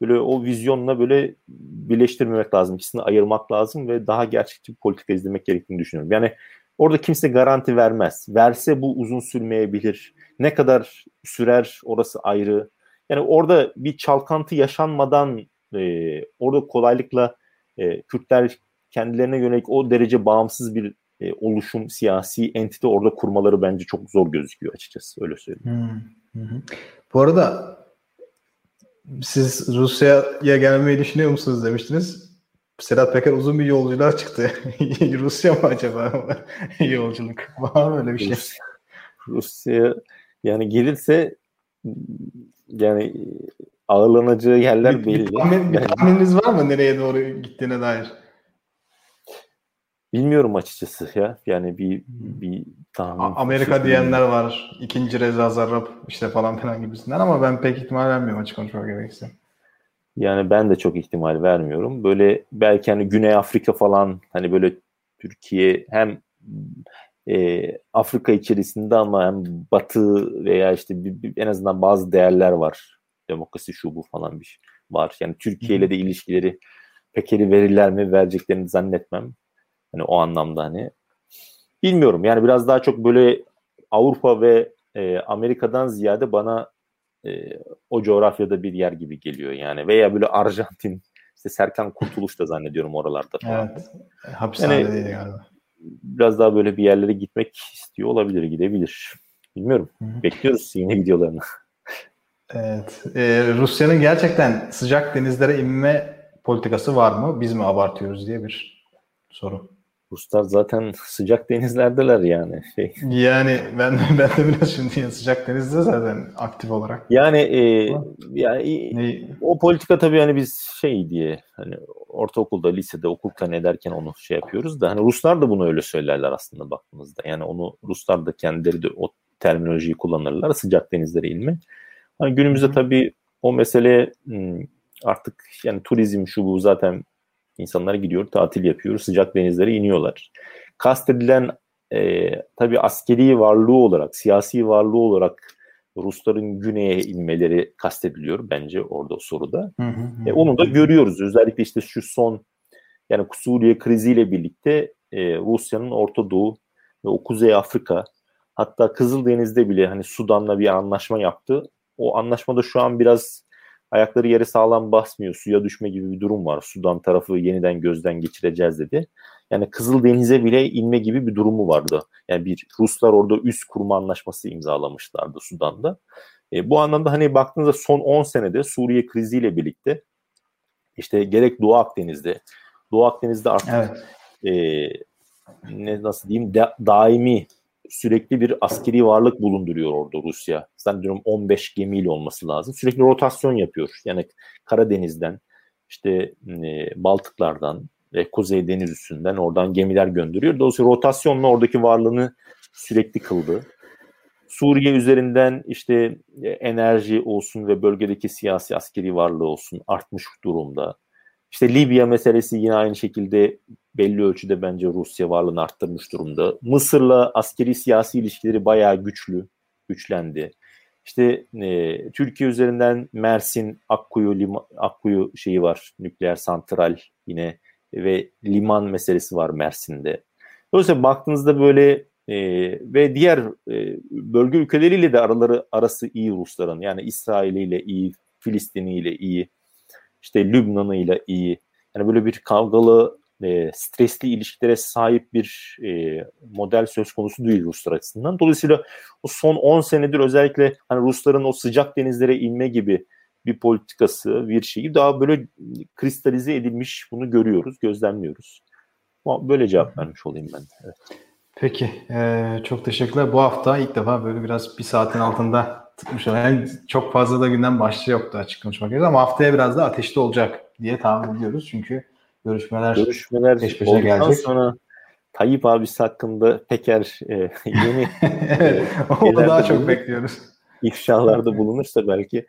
böyle o vizyonla böyle birleştirmemek lazım. İkisini ayırmak lazım ve daha gerçekçi bir politika izlemek gerektiğini düşünüyorum. Yani orada kimse garanti vermez. Verse bu uzun sürmeyebilir. Ne kadar sürer orası ayrı. Yani orada bir çalkantı yaşanmadan e, orada kolaylıkla e, Kürtler kendilerine yönelik o derece bağımsız bir e, oluşum, siyasi entite orada kurmaları bence çok zor gözüküyor açıkçası. Öyle söyleyeyim. Hı hı. Bu arada siz Rusya'ya gelmeyi düşünüyor musunuz demiştiniz. Sedat Peker uzun bir yolculuğa çıktı. Rusya mı acaba yolculuk? Var mı öyle bir şey? Rusya yani gelirse yani ağırlanacağı yerler bir, belli. Bir, tahmin, bir tahmininiz var mı nereye doğru gittiğine dair? Bilmiyorum açıkçası ya. Yani bir bir tahmin. Amerika diyenler var. İkinci Reza Zarrab işte falan filan gibisinden ama ben pek ihtimal vermiyorum açık konuşmak gerekirse. Yani ben de çok ihtimal vermiyorum. Böyle belki hani Güney Afrika falan hani böyle Türkiye hem e, Afrika içerisinde ama hem Batı veya işte bir, bir, en azından bazı değerler var. Demokrasi şu bu falan bir şey var. Yani Türkiye ile de ilişkileri pek eli verirler mi vereceklerini zannetmem. Hani o anlamda hani bilmiyorum. Yani biraz daha çok böyle Avrupa ve e, Amerika'dan ziyade bana e, o coğrafyada bir yer gibi geliyor yani. Veya böyle Arjantin işte Serkan Kurtuluş da zannediyorum oralarda falan. Evet. Hapishanede yani, galiba. Biraz daha böyle bir yerlere gitmek istiyor olabilir, gidebilir. Bilmiyorum. Hı-hı. Bekliyoruz yeni videolarını. Evet. Ee, Rusya'nın gerçekten sıcak denizlere inme politikası var mı? Biz mi abartıyoruz diye bir soru. Ruslar zaten sıcak denizlerdeler yani. Şey. Yani ben ben de biraz şimdi sıcak denizde zaten aktif olarak. Yani e, yani ne? o politika tabii hani biz şey diye hani ortaokulda, lisede okurken ederken onu şey yapıyoruz da hani Ruslar da bunu öyle söylerler aslında baktığımızda. Yani onu Ruslar da kendileri de o terminolojiyi kullanırlar sıcak denizlere inme. Hani günümüzde tabii o mesele artık yani turizm şu bu zaten insanlar gidiyor tatil yapıyor sıcak denizlere iniyorlar. Kastedilen e, tabii askeri varlığı olarak siyasi varlığı olarak Rusların güneye inmeleri kastediliyor bence orada o soruda. Hı hı, e, onu da görüyoruz. Özellikle işte şu son yani Suriye kriziyle birlikte e, Rusya'nın Orta Doğu ve o Kuzey Afrika hatta Kızıldeniz'de bile hani Sudan'la bir anlaşma yaptı. O anlaşmada şu an biraz ayakları yere sağlam basmıyor. Suya düşme gibi bir durum var. Sudan tarafı yeniden gözden geçireceğiz dedi. Yani Kızıldeniz'e bile inme gibi bir durumu vardı. Yani bir Ruslar orada üst kurma anlaşması imzalamışlardı Sudan'da. E, bu anlamda hani baktığınızda son 10 senede Suriye kriziyle birlikte işte gerek Doğu Akdeniz'de Doğu Akdeniz'de artık evet. e, ne nasıl diyeyim da, daimi sürekli bir askeri varlık bulunduruyor orada Rusya. Sanıyorum 15 gemiyle olması lazım. Sürekli rotasyon yapıyor. Yani Karadeniz'den, işte e, Baltıklardan ve Kuzey Deniz üstünden oradan gemiler gönderiyor. Dolayısıyla rotasyonla oradaki varlığını sürekli kıldı. Suriye üzerinden işte e, enerji olsun ve bölgedeki siyasi askeri varlığı olsun artmış durumda. İşte Libya meselesi yine aynı şekilde belli ölçüde bence Rusya varlığını arttırmış durumda. Mısır'la askeri siyasi ilişkileri bayağı güçlü, güçlendi. İşte e, Türkiye üzerinden Mersin, Akkuyu, Lima, Akkuyu şeyi var, nükleer santral yine ve liman meselesi var Mersin'de. Dolayısıyla baktığınızda böyle e, ve diğer e, bölge ülkeleriyle de araları arası iyi Rusların. Yani İsrail ile iyi, Filistin ile iyi, işte Lübnan'ı ile iyi. Yani böyle bir kavgalı e, stresli ilişkilere sahip bir e, model söz konusu değil Ruslar açısından. Dolayısıyla o son 10 senedir özellikle hani Rusların o sıcak denizlere inme gibi bir politikası, bir şeyi daha böyle kristalize edilmiş bunu görüyoruz, gözlemliyoruz. Böyle cevap vermiş olayım ben. Evet. Peki, e, çok teşekkürler. Bu hafta ilk defa böyle biraz bir saatin altında tutmuş. Yani çok fazla da günden başlığı yoktu açık konuşmak gerekirse ama haftaya biraz da ateşli olacak diye tahmin ediyoruz. Çünkü görüşmeler, görüşmeler peş peşe gelecek. sonra Tayyip abisi hakkında Peker e, yeni evet, onu daha çok bekliyoruz. İfşalarda bulunursa belki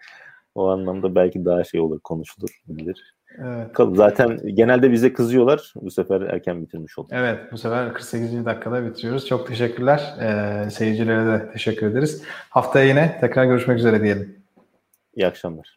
o anlamda belki daha şey olur konuşulur bilir. Evet. Zaten genelde bize kızıyorlar. Bu sefer erken bitirmiş olduk. Evet bu sefer 48. dakikada bitiriyoruz. Çok teşekkürler. Ee, seyircilere de teşekkür ederiz. Haftaya yine tekrar görüşmek üzere diyelim. İyi akşamlar.